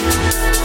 we'll